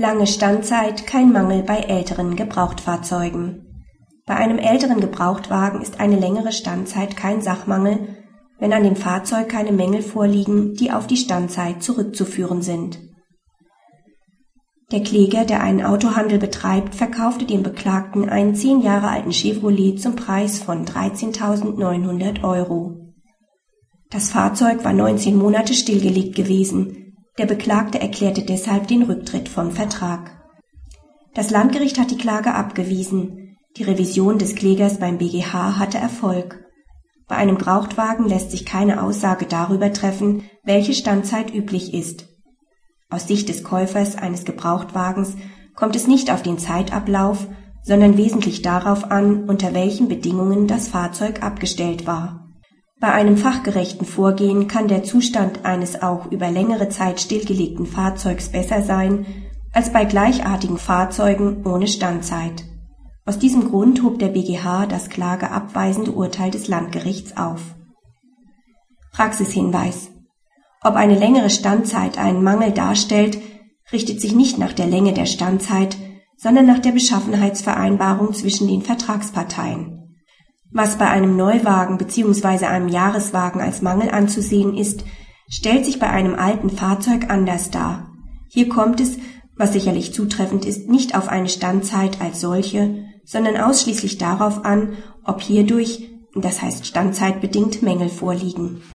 Lange Standzeit kein Mangel bei älteren Gebrauchtfahrzeugen. Bei einem älteren Gebrauchtwagen ist eine längere Standzeit kein Sachmangel, wenn an dem Fahrzeug keine Mängel vorliegen, die auf die Standzeit zurückzuführen sind. Der Kläger, der einen Autohandel betreibt, verkaufte dem Beklagten einen zehn Jahre alten Chevrolet zum Preis von 13.900 Euro. Das Fahrzeug war 19 Monate stillgelegt gewesen. Der Beklagte erklärte deshalb den Rücktritt vom Vertrag. Das Landgericht hat die Klage abgewiesen. Die Revision des Klägers beim BGH hatte Erfolg. Bei einem Brauchtwagen lässt sich keine Aussage darüber treffen, welche Standzeit üblich ist. Aus Sicht des Käufers eines Gebrauchtwagens kommt es nicht auf den Zeitablauf, sondern wesentlich darauf an, unter welchen Bedingungen das Fahrzeug abgestellt war. Bei einem fachgerechten Vorgehen kann der Zustand eines auch über längere Zeit stillgelegten Fahrzeugs besser sein als bei gleichartigen Fahrzeugen ohne Standzeit. Aus diesem Grund hob der BGH das klageabweisende Urteil des Landgerichts auf. Praxishinweis ob eine längere Standzeit einen Mangel darstellt, richtet sich nicht nach der Länge der Standzeit, sondern nach der Beschaffenheitsvereinbarung zwischen den Vertragsparteien. Was bei einem Neuwagen bzw. einem Jahreswagen als Mangel anzusehen ist, stellt sich bei einem alten Fahrzeug anders dar. Hier kommt es, was sicherlich zutreffend ist, nicht auf eine Standzeit als solche, sondern ausschließlich darauf an, ob hierdurch, das heißt standzeitbedingt, Mängel vorliegen